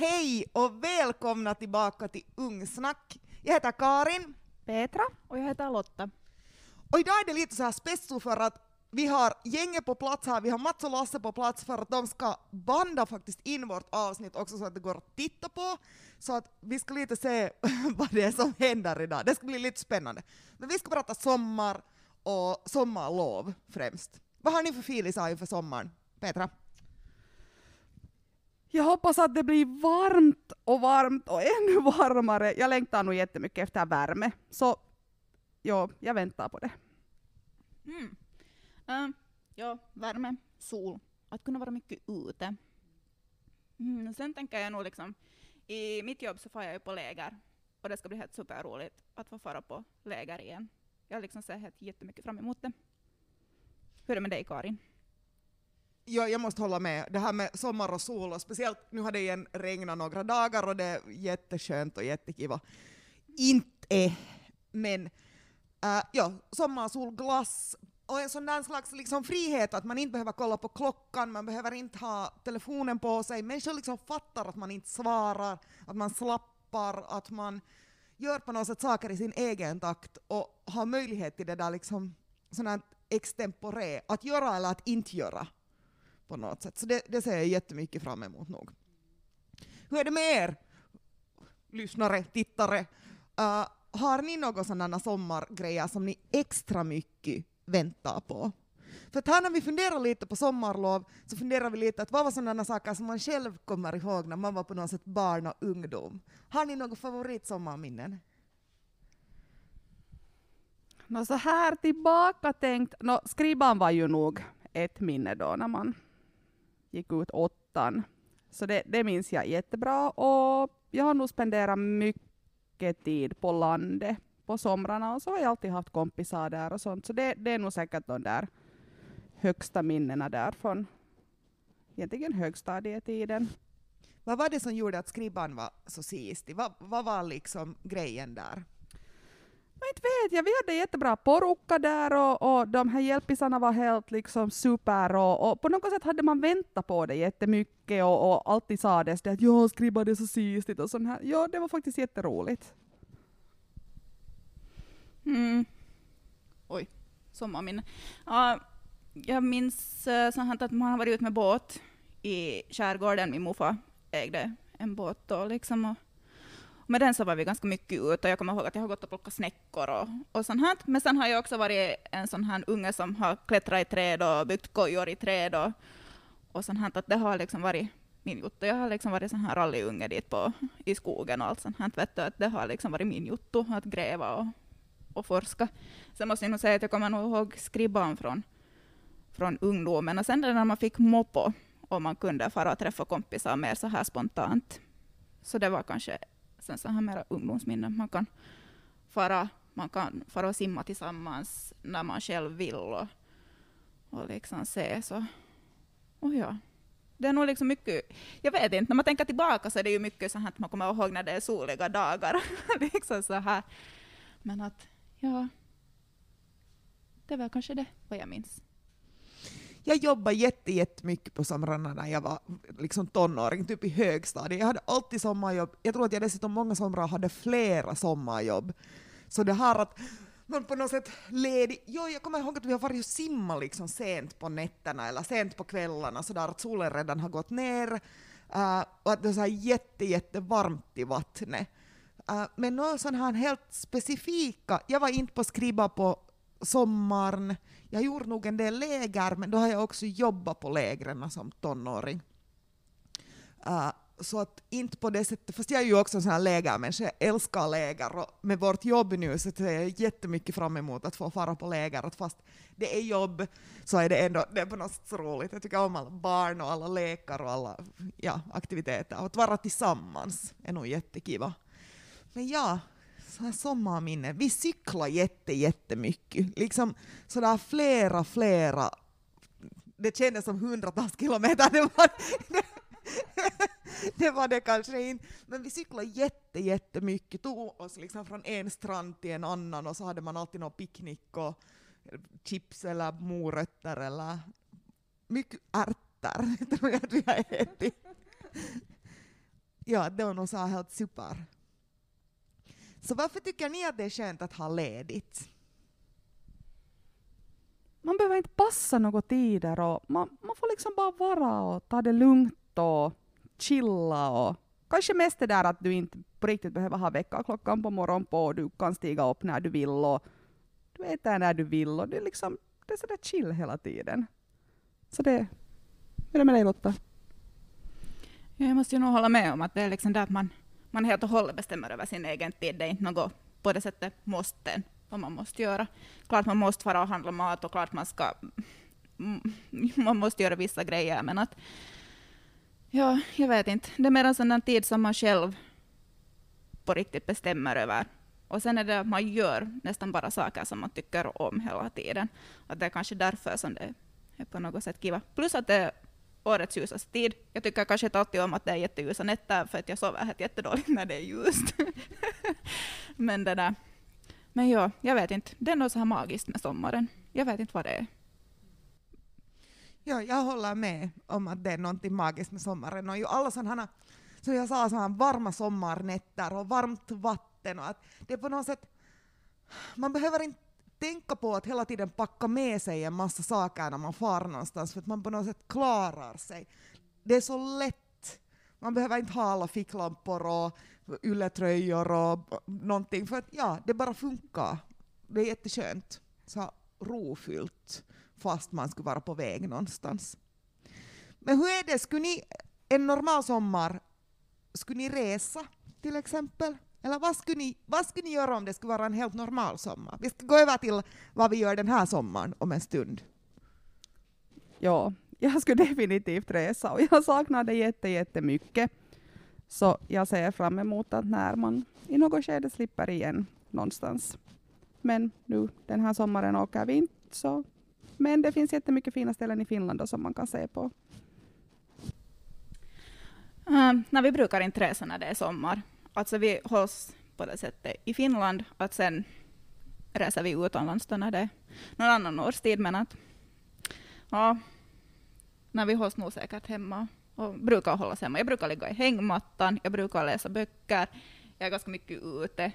Hej och välkomna tillbaka till Ungsnack. Jag heter Karin. Petra och jag heter Lotta. Och idag är det lite så här spesso för att vi har gänget på plats här, vi har Mats och Lasse på plats för att de ska banda faktiskt in vårt avsnitt också så att det går att titta på. Så att vi ska lite se vad det är som händer idag. Det ska bli lite spännande. Men vi ska prata sommar och sommarlov främst. Vad har ni för filisar inför sommaren? Petra? Jag hoppas att det blir varmt och varmt och ännu varmare. Jag längtar nog jättemycket efter värme. Så ja, jag väntar på det. Mm. Uh, ja, värme, sol, att kunna vara mycket ute. Mm, sen tänker jag nog liksom, i mitt jobb så far jag ju på läger och det ska bli helt superroligt att få fara på läger igen. Jag liksom ser helt jättemycket fram emot det. Hur är det med dig Karin? Ja, jag måste hålla med. Det här med sommar och sol, och speciellt nu har det igen regnat några dagar och det är jätteskönt och jättekiva. Inte, eh, men äh, ja, sommar, sol, glass och en sån där slags liksom frihet att man inte behöver kolla på klockan, man behöver inte ha telefonen på sig. Människor liksom fattar att man inte svarar, att man slappar, att man gör på något sätt saker i sin egen takt och har möjlighet till det där liksom sånt extempore, att göra eller att inte göra på något sätt. Så det, det ser jag jättemycket fram emot nog. Hur är det med er, lyssnare, tittare? Uh, har ni några sådana sommargrejer som ni extra mycket väntar på? För här när vi funderar lite på sommarlov så funderar vi lite att vad var sådana saker som man själv kommer ihåg när man var på något sätt barn och ungdom? Har ni några favoritsommarminnen? Nå så här tillbaka tänkt, nå skriban var ju nog ett minne då när man gick ut åttan. Så det, det minns jag jättebra och jag har nog spenderat mycket tid på landet på somrarna och så har jag alltid haft kompisar där och sånt. Så det, det är nog säkert de där högsta minnena där från egentligen högstadietiden. Vad var det som gjorde att skribban var så sistig? Vad, vad var liksom grejen där? Men inte vet jag, vi hade jättebra porukka där och, och de här hjälpisarna var helt liksom super och, och, på något sätt hade man väntat på det jättemycket och, och alltid sades det att ja, skriva det så sistigt och sånt här. Ja, det var faktiskt jätteroligt. Mm. Oj, sommarminne. Uh, jag minns eh, uh, så att man har varit ute med båt i skärgården. Min morfar ägde en båt då liksom. Och, med den så var vi ganska mycket ute och jag kommer ihåg att jag har gått och plockat snäckor och, och sånt här. Men sen har jag också varit en sån här unge som har klättrat i träd och byggt kojor i träd och, och sånt här. Att det har liksom varit min jotto. Jag har liksom varit sån här rallyunge dit på, i skogen och allt sånt här. Vet du, att det har liksom varit min jotto att gräva och, och forska. Sen måste jag nog säga att jag kommer nog ihåg skribban från, från ungdomen och sen när man fick moppo och man kunde fara och träffa kompisar mer så här spontant. Så det var kanske sen så här mera ungdomsminnen. Man kan fara, man kan fara och simma tillsammans när man själv vill och, och liksom se så. Och ja, det är nog liksom mycket, jag vet inte, när man tänker tillbaka så är det ju mycket så här att man kommer ihåg när det är soliga dagar. liksom så här. Men att, ja, det var kanske det, vad jag minns jag jobbade jätte, jättemycket på somrarna när jag var liksom tonåring, typ i högstadiet. Jag hade alltid sommarjobb. Jag tror att jag dessutom många somrar hade flera sommarjobb. Så det här att man på något sätt ledig... Jo, jag kommer ihåg att vi har varit och simmat liksom sent på nätterna eller sent på kvällarna, så där att solen redan har gått ner uh, och att det är så här jätte, jätte varmt i vattnet. Uh, men några sådana här helt specifika, jag var inte på skriva på sommaren, jag gjorde nog en del läger, men då har jag också jobbat på lägren som tonåring. Uh, så att inte på det sättet, fast jag är ju också en sån här lägermänniska, jag älskar läger och med vårt jobb nu så ser jag jättemycket fram emot att få fara på läger. Att fast det är jobb så är det ändå det är på något sätt roligt. Jag tycker om alla barn och alla lekar och alla ja, aktiviteter. Och att vara tillsammans är nog jättekiva. Men ja, så sommarminne. Vi cyklade jätte, jättemycket. Liksom sådär flera, flera. Det kändes som hundratals kilometer. Det var det, det var det kanske inte. Men vi cyklade jätte, jättemycket. Tog oss liksom från en strand till en annan och så hade man alltid någon picknick och chips eller morötter eller mycket ärtor tror jag att vi har ätit. ja, det var nog så här helt super. Så varför tycker ni att det är skönt att ha ledigt? Man behöver inte passa några tider och man, man får liksom bara vara och ta det lugnt och chilla och kanske mest det där att du inte på riktigt behöver ha väckarklockan på morgonen på och du kan stiga upp när du vill och du äter när du vill och det är liksom det är sådär chill hela tiden. Så det, hur är det med dig Lotta? Ja, Jag måste ju nog hålla med om att det är liksom det att man, man helt och hållet bestämmer över sin egen tid. Det är inte något på det sättet måste, vad man måste göra. Klart man måste fara och handla mat och klart man ska mm, man måste göra vissa grejer, men att ja, jag vet inte. Det är mer en sån tid som man själv på riktigt bestämmer över. Och sen är det att man gör nästan bara saker som man tycker om hela tiden. Att det är kanske därför som det är på något sätt kiva. Plus att det är årets ljusaste tid. Jag tycker kanske inte alltid om att det är jätteljusa nätter, för att jag sover helt jättedåligt när det är ljust. men det där. Men ja, jag vet inte. Det är något så här magiskt med sommaren. Jag vet inte vad det är. Ja, jag håller med om att det är någonting magiskt med sommaren och ju alla sådana, som jag sa, sådana varma sommarnätter och varmt vatten och att det är på något sätt, man behöver inte tänka på att hela tiden packa med sig en massa saker när man far någonstans för att man på något sätt klarar sig. Det är så lätt. Man behöver inte ha alla ficklampor och ylletröjor och någonting för att ja, det bara funkar. Det är jätteskönt. Så rofyllt fast man skulle vara på väg någonstans. Men hur är det, skulle ni en normal sommar, skulle ni resa till exempel? Eller vad skulle, ni, vad skulle ni göra om det skulle vara en helt normal sommar? Vi ska gå över till vad vi gör den här sommaren om en stund. Ja, jag skulle definitivt resa och jag saknar det jätte, jättemycket. Så jag ser fram emot att när man i något skede slipper igen någonstans. Men nu den här sommaren åker vi inte så. Men det finns jättemycket fina ställen i Finland då som man kan se på. Um, när vi brukar inte resa när det är sommar. Alltså vi hålls på det sättet i Finland, att sen reser vi utomlands då när det är någon annan årstid. Men att, ja, när vi hålls nog säkert hemma och brukar hållas hemma. Jag brukar ligga i hängmattan, jag brukar läsa böcker, jag är ganska mycket ute.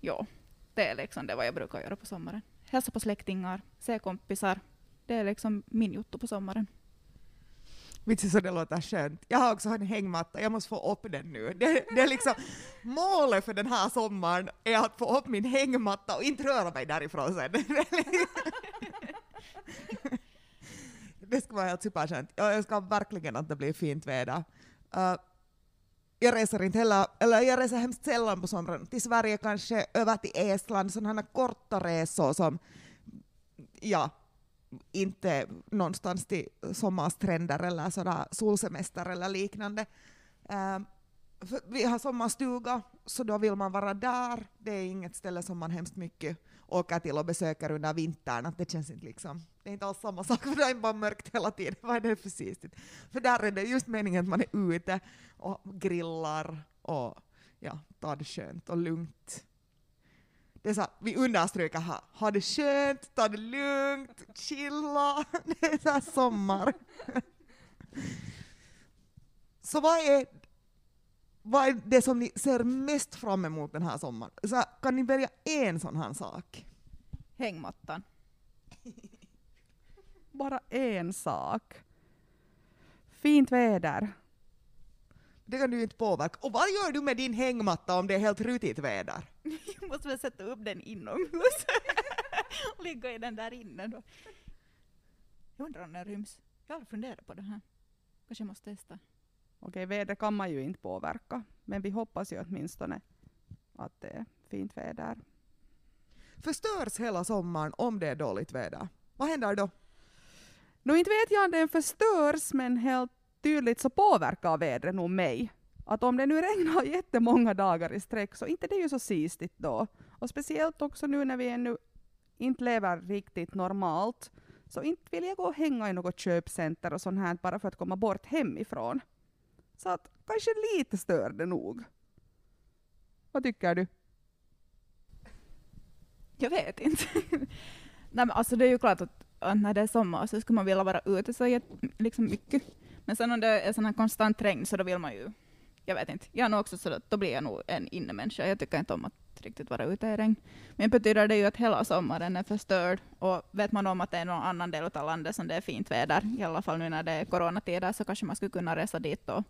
Ja, det är liksom det vad jag brukar göra på sommaren. Hälsa på släktingar, se kompisar. Det är liksom min jotto på sommaren. Vitsi så det låter skönt. Jag har också en hängmatta, jag måste få upp den nu. Det, det är liksom målet för den här sommaren är att få upp min hängmatta och inte röra mig därifrån sen. Liksom- det ska vara helt superskönt. Jag önskar verkligen att det blir fint väder. Uh, jag reser inte heller, eller jag reser hemskt sällan på sommaren. Till Sverige kanske, över till Estland, sådana korta resor som, ja, inte någonstans till sommarstränder eller sådär solsemester eller liknande. Uh, vi har sommarstuga, så då vill man vara där. Det är inget ställe som man hemskt mycket åker till och besöker under vintern. Att det känns inte liksom, det är inte alls samma sak, för det är bara mörkt hela tiden. Vad är det precis? För där är det just meningen att man är ute och grillar och ja, tar det skönt och lugnt. Det är så, vi understryker här, ha det skönt, ta det lugnt, chilla. Det är så här sommar. Så vad är, vad är det som ni ser mest fram emot den här sommaren? Så här, kan ni välja en sån här sak? Hängmattan. Bara en sak. Fint väder. Det kan du ju inte påverka. Och vad gör du med din hängmatta om det är helt rutigt väder? Jag måste väl sätta upp den inomhus. ligga i den där inne då. Jag undrar om den ryms. Jag har funderat på det här. Kanske jag måste testa. Okej, väder kan man ju inte påverka, men vi hoppas ju åtminstone att det är fint väder. Förstörs hela sommaren om det är dåligt väder? Vad händer då? Nu inte vet jag om den förstörs, men helt tydligt så påverkar vädret nog mig. Att om det nu regnar jättemånga dagar i sträck så inte det är ju så sistigt då. Och speciellt också nu när vi ännu inte lever riktigt normalt, så inte vill jag gå och hänga i något köpcenter och sånt här bara för att komma bort hemifrån. Så att kanske lite stör det nog. Vad tycker du? Jag vet inte. Nej, men alltså det är ju klart att, att när det är sommar så ska man vilja vara ute så jätt, liksom mycket. Men sen om det är sån här konstant regn så då vill man ju jag vet inte. Jag är nog också så att då blir jag nog en innemänniska. Jag tycker inte om att riktigt vara ute i regn. Men betyder det ju att hela sommaren är förstörd. Och vet man om att det är någon annan del av landet som det är fint väder, i alla fall nu när det är coronatider, så kanske man skulle kunna resa dit och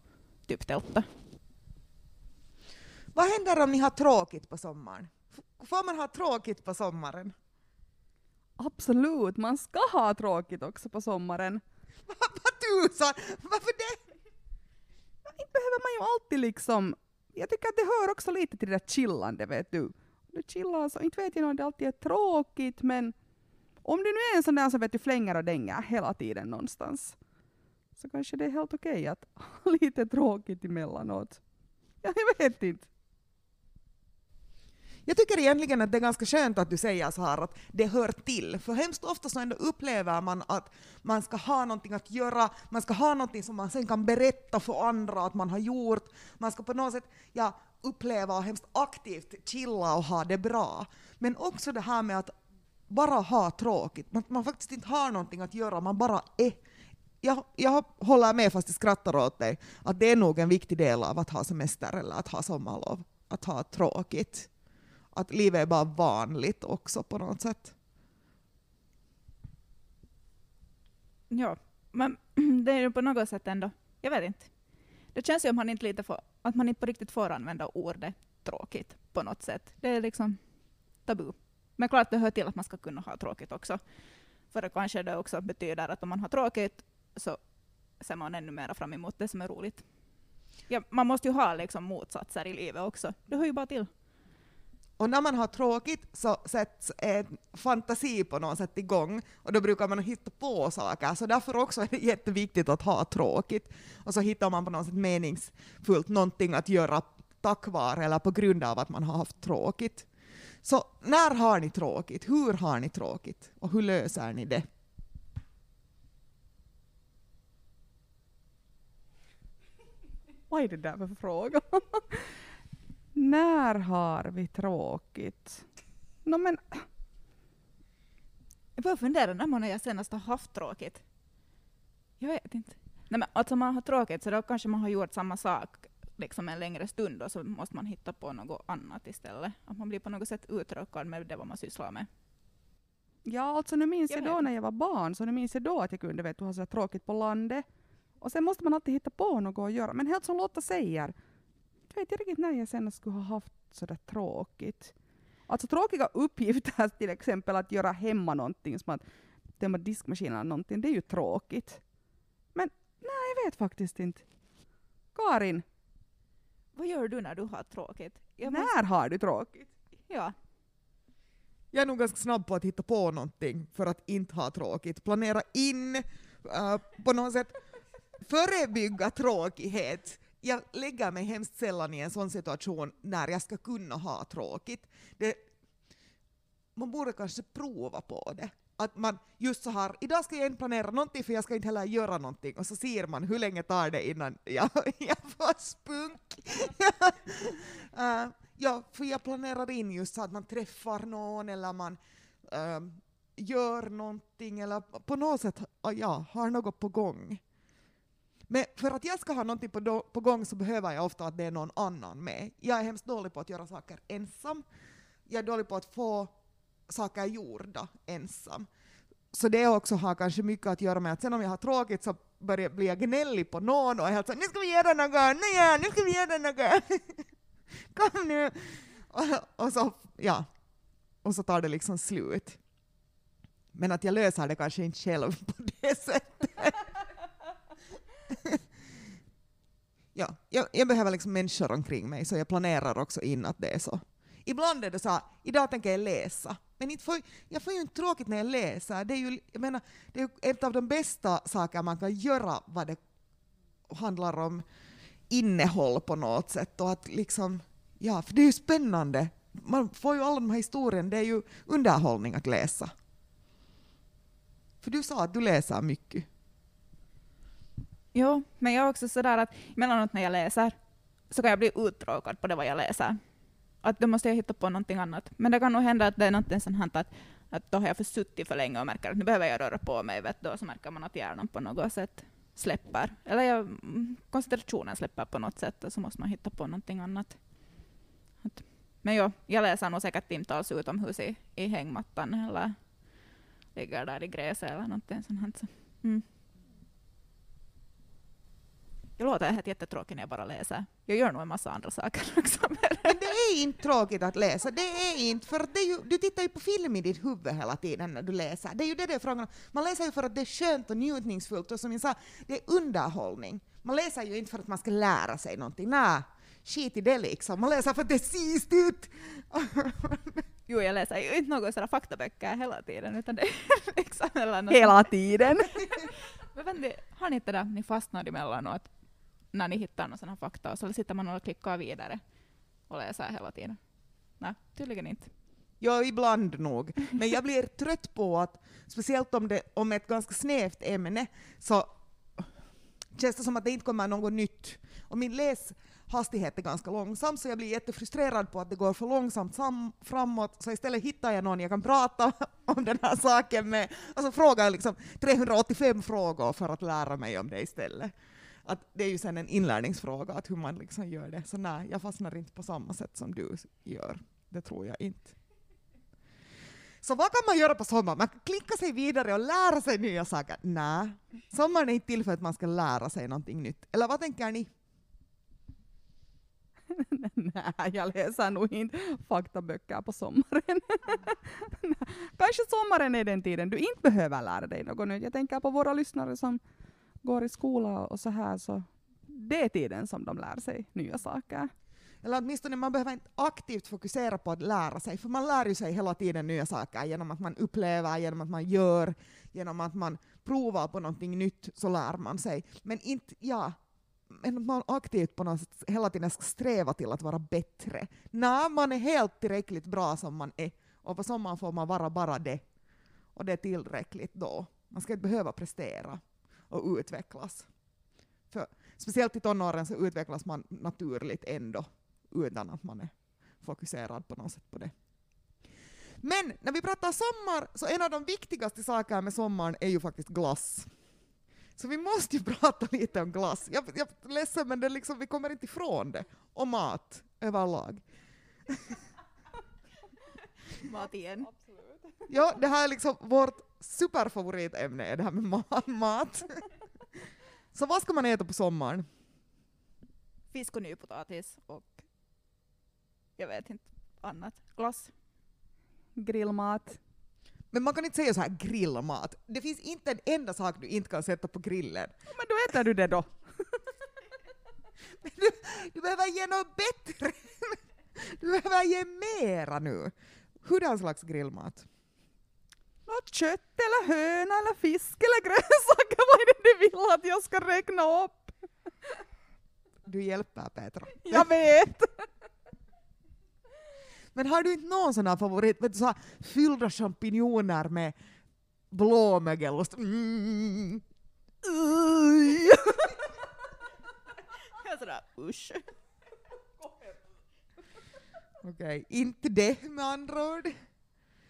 typ tälta. Vad händer om ni har tråkigt på sommaren? Får man ha tråkigt på sommaren? Absolut, man ska ha tråkigt också på sommaren. Vad tusan! Varför det? Inte behöver man ju alltid liksom... Jag tycker att det hör också lite till det där chillande, vet du. Du chillar så, inte vet jag om det alltid är tråkigt, men om du nu är en sån där som vet du flänger och dänger hela tiden någonstans, så kanske det är helt okej att ha lite tråkigt emellanåt. Jag vet inte. Jag tycker egentligen att det är ganska skönt att du säger så här att det hör till, för hemskt ofta så ändå upplever man att man ska ha någonting att göra, man ska ha någonting som man sen kan berätta för andra att man har gjort, man ska på något sätt ja, uppleva och hemskt aktivt chilla och ha det bra. Men också det här med att bara ha tråkigt, att man faktiskt inte har någonting att göra, man bara är. Jag, jag håller med fast jag skrattar åt dig, att det är nog en viktig del av att ha semester eller att ha sommarlov, att ha tråkigt att livet är bara vanligt också på något sätt. Ja, men det är ju på något sätt ändå, jag vet inte. Det känns ju att man inte, lite får, att man inte på riktigt får använda ordet tråkigt på något sätt. Det är liksom tabu. Men klart det hör till att man ska kunna ha tråkigt också. För det kanske det också betyder att om man har tråkigt så ser man ännu mer fram emot det som är roligt. Ja, man måste ju ha liksom motsatser i livet också. Det hör ju bara till. Och när man har tråkigt så sätts en fantasi på något sätt igång och då brukar man hitta på saker. Så därför också är det jätteviktigt att ha tråkigt. Och så hittar man på något sätt meningsfullt någonting att göra tack vare eller på grund av att man har haft tråkigt. Så när har ni tråkigt? Hur har ni tråkigt? Och hur löser ni det? Vad är det där för fråga? När har vi tråkigt? No, men, Jag börjar fundera när man jag senast har haft tråkigt. Jag vet inte. Nej, men alltså man har tråkigt så då kanske man har gjort samma sak liksom en längre stund och så måste man hitta på något annat istället. Att man blir på något sätt uttråkad med det vad man sysslar med. ja, alltså nu minns Jag jag, då när jag var barn, så nu minns jag då att jag kunde vet, du, ha så tråkigt på landet. Och sen måste man alltid hitta på något att göra. Men helt som Lotta säger, jag vet jag riktigt när jag senast skulle ha haft sådär tråkigt. Alltså tråkiga uppgifter, till exempel att göra hemma någonting, som att tömma diskmaskinen eller någonting, det är ju tråkigt. Men nej, jag vet faktiskt inte. Karin, Vad gör du när du har tråkigt? Jag när måste- har du tråkigt? Ja. Jag är nog ganska snabb på att hitta på någonting för att inte ha tråkigt. Planera in, äh, på något sätt förebygga tråkighet. Jag lägger mig hemskt sällan i en sån situation när jag ska kunna ha tråkigt. Det, man borde kanske prova på det. Att man just så här, idag ska jag inte planera någonting för jag ska inte heller göra någonting och så ser man hur länge tar det innan jag, jag får spunk. uh, ja, för jag planerar in just så att man träffar någon eller man uh, gör någonting eller på något sätt uh, ja, har något på gång. Men för att jag ska ha någonting på, på gång så behöver jag ofta att det är någon annan med. Jag är hemskt dålig på att göra saker ensam. Jag är dålig på att få saker gjorda ensam. Så det också har kanske mycket att göra med att sen om jag har tråkigt så börjar, blir jag gnällig på någon och är helt så nu ska vi göra något, nej, nu ska vi göra något. Kom nu! Och, och, så, ja. och så tar det liksom slut. Men att jag löser det kanske inte själv på det sättet. Ja, jag, jag behöver liksom människor omkring mig, så jag planerar också in att det är så. Ibland är det så här, idag tänker jag läsa. Men inte får, jag får ju inte tråkigt när jag läser. Det är ju, jag menar, det är ju ett av de bästa saker man kan göra vad det handlar om innehåll på något sätt. Och att liksom, ja, för det är ju spännande. Man får ju alla de här historierna, det är ju underhållning att läsa. För du sa att du läser mycket. Jo, men jag är också sådär att emellanåt när jag läser så kan jag bli uttråkad på det vad jag läser. Att då måste jag hitta på någonting annat. Men det kan nog hända att det är någonting sånt här att, att då har jag försuttit för länge och märker att nu behöver jag röra på mig, vet du, och så märker man att hjärnan på något sätt släpper. Eller jag, mm, koncentrationen släpper på något sätt och så måste man hitta på någonting annat. Att, men jo, jag läser nog säkert timtals utomhus i, i hängmattan eller ligger där i gräset eller någonting sånt. här, Mm. Jag låter helt jättetråkig när jag bara läser. Jag gör nog en massa andra saker också. Men det är inte tråkigt att läsa, det är inte, för att det är ju, du tittar ju på film i ditt huvud hela tiden när du läser. Det är ju det det är frågan om. Man läser ju för att det är skönt och njutningsfullt och som jag sa, det är underhållning. Man läser ju inte för att man ska lära sig någonting. Nej, skit i det liksom. Man läser för att det är sist ut. Jo, jag läser ju inte några sådana faktaböcker hela tiden, utan det är liksom Hela tiden. Men ni, har ni inte det där, ni fastnar emellanåt när ni hittar någon sån här fakta och så sitter man och klickar vidare och läser hela tiden? Nej, tydligen inte. Ja, ibland nog. Men jag blir trött på att, speciellt om det om ett ganska snävt ämne, så känns det som att det inte kommer något nytt. Och min läshastighet är ganska långsam, så jag blir jättefrustrerad på att det går för långsamt framåt, så istället hittar jag någon jag kan prata om den här saken med, och så frågar jag liksom 385 frågor för att lära mig om det istället. Att det är ju sen en inlärningsfråga, att hur man liksom gör det. Så nej, jag fastnar inte på samma sätt som du gör. Det tror jag inte. Så vad kan man göra på sommaren? Man kan klicka sig vidare och lära sig nya saker. Nej, sommaren är inte till för att man ska lära sig någonting nytt. Eller vad tänker ni? Nej, jag läser nog inte faktaböcker på sommaren. Kanske sommaren är den tiden du inte behöver lära dig något nytt. Jag tänker på våra lyssnare som går i skola och så här, så det är tiden som de lär sig nya saker. Eller åtminstone man behöver inte aktivt fokusera på att lära sig, för man lär ju sig hela tiden nya saker genom att man upplever, genom att man gör, genom att man provar på någonting nytt så lär man sig. Men inte, ja, men man aktivt på något sätt hela tiden ska sträva till att vara bättre. När man är helt tillräckligt bra som man är, och på sommaren får man vara bara det. Och det är tillräckligt då. Man ska inte behöva prestera och utvecklas. För speciellt i tonåren så utvecklas man naturligt ändå utan att man är fokuserad på något sätt på det. Men när vi pratar sommar, så en av de viktigaste sakerna med sommaren är ju faktiskt glass. Så vi måste ju prata lite om glass. Jag, jag är ledsen men det är liksom, vi kommer inte ifrån det. Och mat överlag. Mat igen. Ja, det här är liksom vårt superfavoritämne, är det här med ma- mat. Så vad ska man äta på sommaren? Fisk och nypotatis och jag vet inte annat. Glass. Grillmat. Men man kan inte säga så här grillmat. Det finns inte en enda sak du inte kan sätta på grillen. Men då äter du det då. Du, du behöver ge något bättre. Du behöver ge mera nu. Hurdan slags grillmat? Något kött eller höna eller fisk eller grönsaker. Vad är det du vill att jag ska räkna upp? Du hjälper Petra. Jag vet. Men har du inte någon sån här favorit? Vet du, så här fyllda champinjoner med blåmögelost. Mm. Jag är sådär usch. Okej, inte det med andra ord.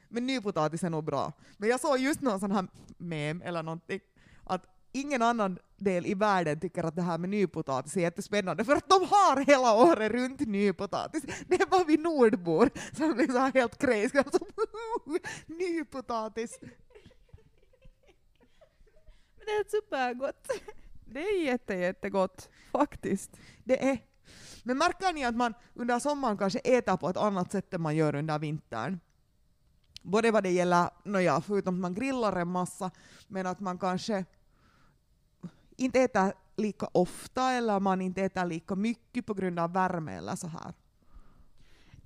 Men nypotatis är nog bra. Men jag såg just någon sån här mem eller någonting, att ingen annan del i världen tycker att det här med nypotatis är jättespännande, för att de har hela året runt nypotatis. Det är bara vi nordbor som blir så här helt crazy. Alltså, nypotatis! Men det är supergott. Det är jätte, jättegott faktiskt. Det är. Men märker ni att man under sommaren kanske äter på ett annat sätt än man gör under vintern? Både vad det gäller, nåja, förutom att man grillar en massa, men att man kanske inte äter lika ofta eller man inte äter lika mycket på grund av värme eller så här.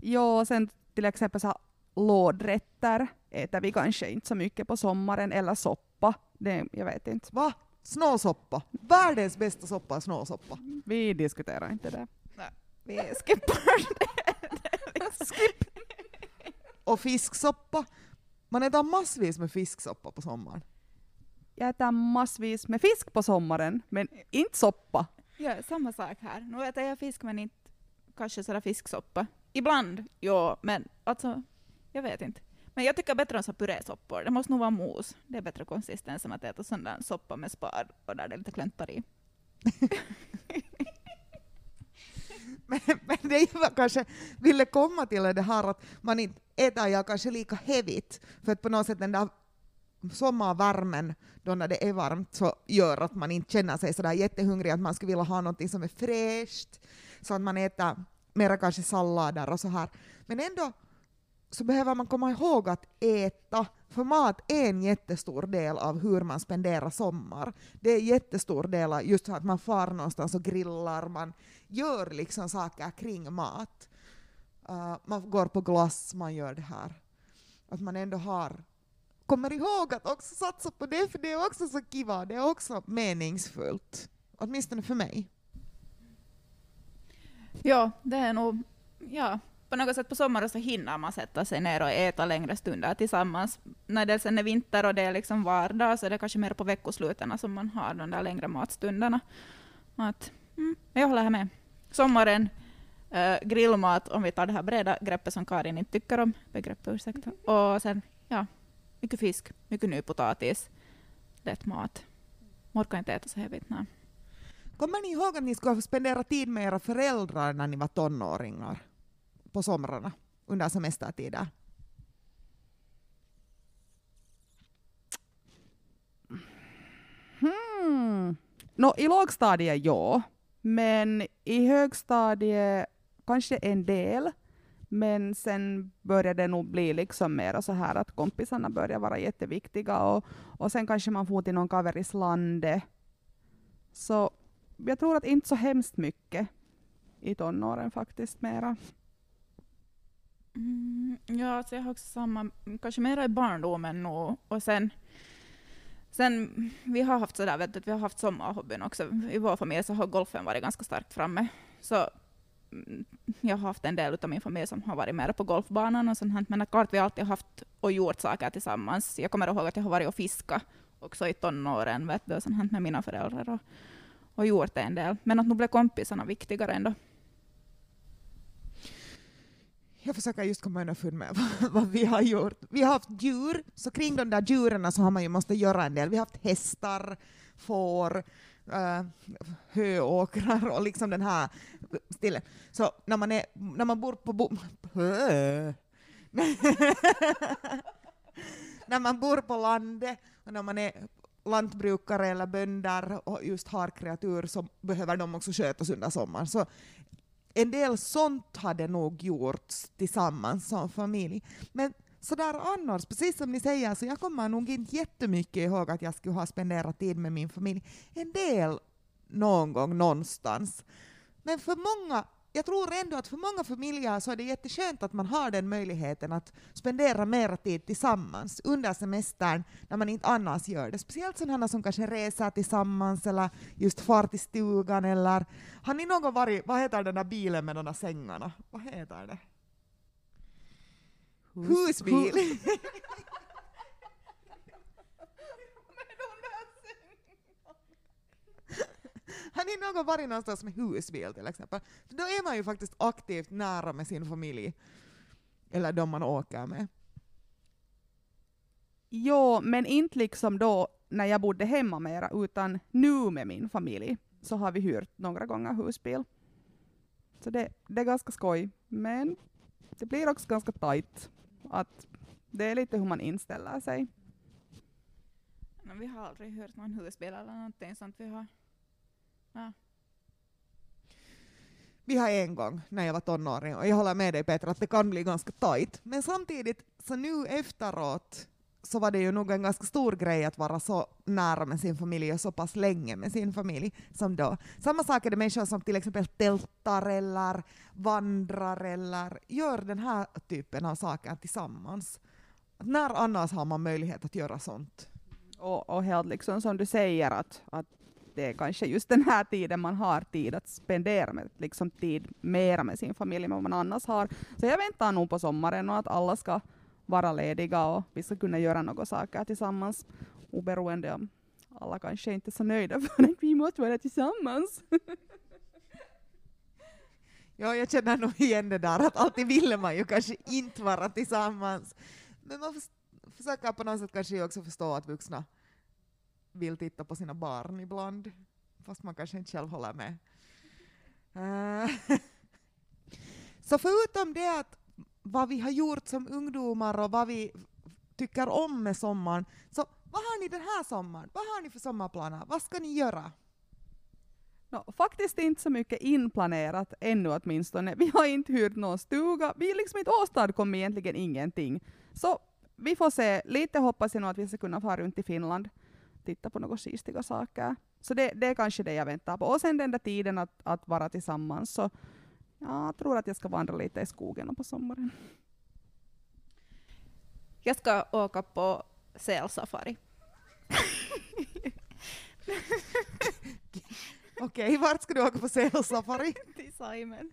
Ja, och sen till exempel så här, lådrätter äter vi kanske inte så mycket på sommaren, eller soppa. Det, jag vet inte. Va? Snåsoppa. Världens bästa soppa är snåsoppa. Vi diskuterar inte det. Vi skippar det. Skip! Och fisksoppa. Man äter massvis med fisksoppa på sommaren. Jag äter massvis med fisk på sommaren, men inte soppa. Ja, samma sak här. Nu äter jag fisk men inte kanske sådär fisksoppa. Ibland, jo, men alltså, jag vet inte. Men jag tycker bättre om så purésoppor. Det måste nog vara mos. Det är bättre konsistens än att äta sån där soppa med spad och där det är lite kläntar i. Men, men det jag kanske ville komma till är det här att man inte äter jag kanske lika hevigt, för att på något sätt den där sommarvärmen, då när det är varmt, så gör att man inte känner sig sådär jättehungrig, att man skulle vilja ha något som är fräscht, så att man äter mera kanske sallader och så här. Men ändå så behöver man komma ihåg att äta, för mat är en jättestor del av hur man spenderar sommar. Det är en jättestor del av just att man far någonstans och grillar, man gör liksom saker kring mat. Uh, man går på glass, man gör det här. Att man ändå har kommer ihåg att också satsa på det, för det är också så kiva, det är också meningsfullt. Åtminstone för mig. Ja, det är nog, ja, på något sätt på sommaren så hinner man sätta sig ner och äta längre stunder tillsammans. När det sen är vinter och det är liksom vardag så är det kanske mer på veckosluten som man har de där längre matstunderna. Att, mm, jag håller här med. Sommaren, äh, grillmat, om vi tar det här breda greppet som Karin inte tycker om, begreppet ursäkta. Och sen, ja, mycket fisk, mycket nypotatis, lätt mat. Orkar inte äta så heavigt, nej. Kommer ni ihåg att ni skulle spendera tid med era föräldrar när ni var tonåringar? På somrarna, under semestertider? Hmm. No, I lågstadiet ja, men i högstadiet kanske en del. Men sen började det nog bli liksom mer så här att kompisarna började vara jätteviktiga och, och sen kanske man får till någon kaveris landet. Så jag tror att inte så hemskt mycket i tonåren faktiskt mera. Mm, ja, alltså jag har också samma, kanske mera i barndomen nog. Och sen, sen vi har haft sådär, vet du, vi har haft sommarhobbyn också. I vår familj så har golfen varit ganska starkt framme. Så mm, jag har haft en del av min familj som har varit mer på golfbanan och sånt men att klart vi alltid haft och gjort saker tillsammans. Jag kommer ihåg att jag har varit och fiskat också i tonåren, vet du, och sånt med mina föräldrar och, och gjort en del. Men att nu blev kompisarna viktigare ändå. Jag försöker just komma underfund med vad vi har gjort. Vi har haft djur, så kring de där djuren så har man ju måste göra en del. Vi har haft hästar, får, uh, höåkrar och liksom den här stilen. Så när man, är, när man bor på... Bo när man bor på landet och när man är lantbrukare eller bönder och just har kreatur så behöver de också skötas under sommaren. Så en del sånt hade nog gjorts tillsammans som familj. Men sådär annars, precis som ni säger, så jag kommer nog inte jättemycket ihåg att jag skulle ha spenderat tid med min familj. En del någon gång någonstans. Men för många jag tror ändå att för många familjer så är det jätteskönt att man har den möjligheten att spendera mer tid tillsammans under semestern när man inte annars gör det. Speciellt sådana som kanske reser tillsammans eller just far till stugan eller har ni någon varit, vad heter den där bilen med de där sängarna? Vad heter det? Hus, Husbil. Har ni någon varit någonstans med husbil till exempel? För då är man ju faktiskt aktivt nära med sin familj, eller de man åker med. Jo, men inte liksom då när jag bodde hemma mera, utan nu med min familj så har vi hyrt några gånger husbil. Så det, det är ganska skoj, men det blir också ganska tajt. Att det är lite hur man inställer sig. Men vi har aldrig hört någon husbil eller någonting sånt. Vi har Ja. Vi har en gång när jag var tonåring, och jag håller med dig Petra att det kan bli ganska tajt. Men samtidigt, så nu efteråt, så var det ju nog en ganska stor grej att vara så nära med sin familj och så pass länge med sin familj som då. Samma sak är det människor som till exempel tältar eller vandrar eller gör den här typen av saker tillsammans. När annars har man möjlighet att göra sånt? Och, och helt liksom som du säger att, att det är kanske just den här tiden man har tid att spendera med, liksom tid mera med sin familj än vad man annars har. Så jag väntar nog på sommaren och att alla ska vara lediga och vi ska kunna göra några saker tillsammans, oberoende om alla kanske inte är så nöjda för att vi måste vara tillsammans. ja, jag känner nog igen det där att alltid ville man ju kanske inte vara tillsammans. Men man försöker på något sätt kanske också förstå att vuxna vill titta på sina barn ibland, fast man kanske inte eh, själv håller med. Uh, Så förutom det att vad vi har gjort som ungdomar och vad vi tycker om med sommaren, så vad har ni den här sommaren? Vad har ni för sommarplaner? Vad ska ni göra? No, faktiskt inte så mycket inplanerat ännu åtminstone. Vi har inte hyrt någon stuga. Vi har liksom inte åstadkommit egentligen ingenting. Så vi får se. Lite hoppas jag nog att vi ska kunna fara runt i Finland, titta på några skistiga saker. Så det, det är kanske det jag väntar på. Och sen den där tiden att, att vara tillsammans. Så ja, jag tror att jag ska vandra lite i skogen på sommaren. Jag ska åka på sälsafari. Okej, vart ska du åka på sälsafari? till Simon.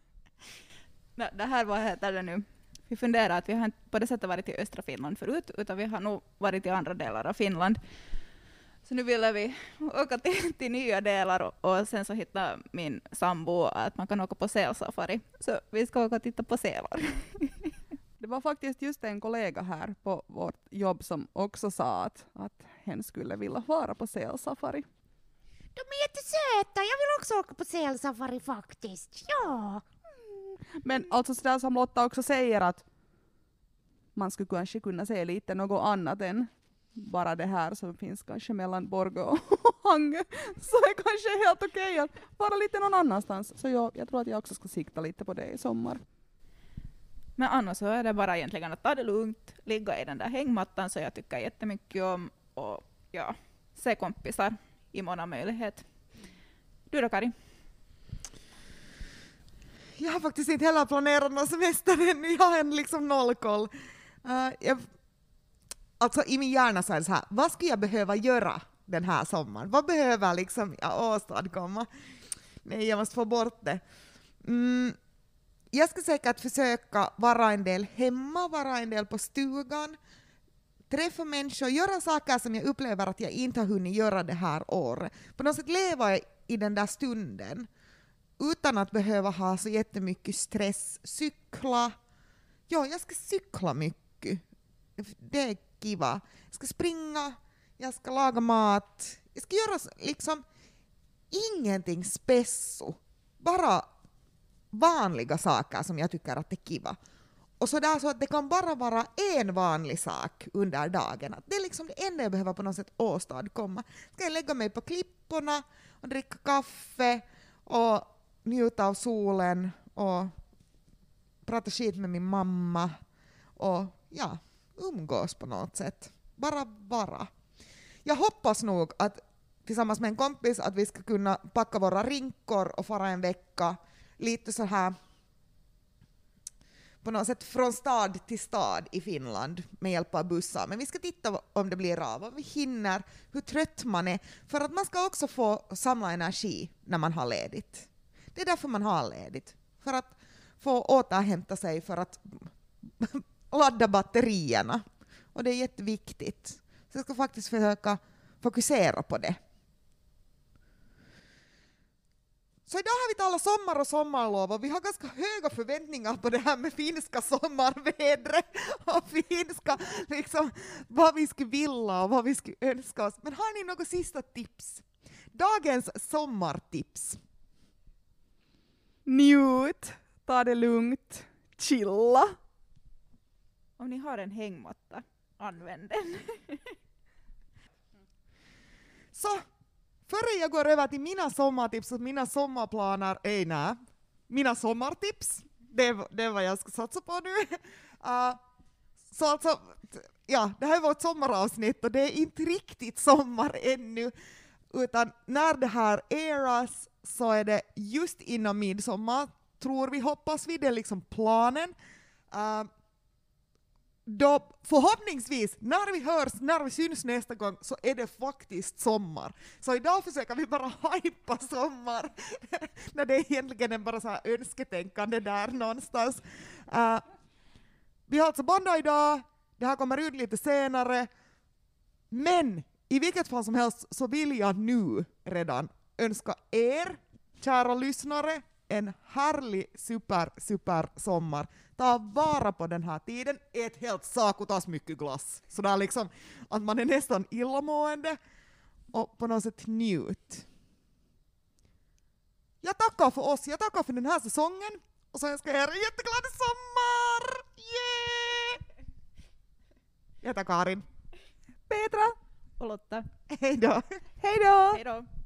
No, det här var heter det nu. Vi funderar att vi har inte på det sättet varit i östra Finland förut, utan vi har nog varit i andra delar av Finland. Så nu ville vi åka till, till nya delar och, och sen så hittade min sambo att man kan åka på sälsafari. Så vi ska åka och titta på sälar. Det var faktiskt just en kollega här på vårt jobb som också sa att, att hen skulle vilja vara på sälsafari. De är jättesöta, jag vill också åka på sälsafari faktiskt. Ja. Men alltså sådär som Lotta också säger att man skulle kanske kunna se lite något annat än bara det här som finns kanske mellan Borgå och Hangö. Så är kanske helt okej att vara lite någon annanstans. Så jag, jag tror att jag också ska sikta lite på det i sommar. Men annars så är det bara egentligen att ta det lugnt, ligga i den där hängmattan som jag tycker jättemycket om och ja, se kompisar i mån av möjlighet. Du då Kari? Jag har faktiskt inte heller planerat någon semester ännu, jag har en liksom noll koll. Uh, jag, alltså i min hjärna så är det så här, vad skulle jag behöva göra den här sommaren? Vad behöver liksom jag åstadkomma? Nej, jag måste få bort det. Mm, jag ska säkert försöka vara en del hemma, vara en del på stugan, träffa människor, göra saker som jag upplever att jag inte har hunnit göra det här året. På något sätt leva i den där stunden utan att behöva ha så jättemycket stress. Cykla. Ja, jag ska cykla mycket. Det är kiva. Jag ska springa, jag ska laga mat. Jag ska göra liksom ingenting spesso. Bara vanliga saker som jag tycker att det är kiva. Och så där så att det kan bara vara en vanlig sak under dagen. Att det är liksom det enda jag behöver på något sätt åstadkomma. Ska jag lägga mig på klipporna och dricka kaffe och njuta av solen och prata skit med min mamma och ja, umgås på något sätt. Bara vara. Jag hoppas nog att tillsammans med en kompis att vi ska kunna packa våra rinkor och fara en vecka lite så här på något sätt från stad till stad i Finland med hjälp av bussar. Men vi ska titta om det blir av, om vi hinner, hur trött man är. För att man ska också få samla energi när man har ledigt. Det är därför man har ledigt. För att få återhämta sig, för att ladda batterierna. Och det är jätteviktigt. Så jag ska faktiskt försöka fokusera på det. Så idag har vi talat sommar och sommarlov och vi har ganska höga förväntningar på det här med finska sommarvädret och finska, liksom vad vi skulle vilja och vad vi skulle önska oss. Men har ni något sista tips? Dagens sommartips. Njut, ta det lugnt, chilla. Om ni har en hängmatta, använd den. Så, före jag går över till mina sommartips och mina sommarplaner, ej nä, mina sommartips, det, är- det är vad jag ska satsa på nu. Uh, så alltså, ja, det här är vårt sommaravsnitt och det är inte riktigt sommar ännu, utan när det här airas så är det just innan midsommar, tror vi, hoppas vi, det är liksom planen. Uh, då förhoppningsvis, när vi hörs, när vi syns nästa gång, så är det faktiskt sommar. Så idag försöker vi bara hypa sommar, när det egentligen är bara så här önsketänkande där någonstans. Uh, vi har alltså Bonda idag, det här kommer ut lite senare, men i vilket fall som helst så vill jag nu redan önska er, kära lyssnare, en härlig super, super sommar ta vara på den här tiden, ät helt sakutas mycket glass. Sådär liksom att man är nästan illamående och på något sätt njut. Jag tackar för oss, jag tackar för den här säsongen och så önskar jag er en jätteglad sommar! Yeah! Jag heter Karin. Petra, Och Lotta. Hej då! hej då! Hej då.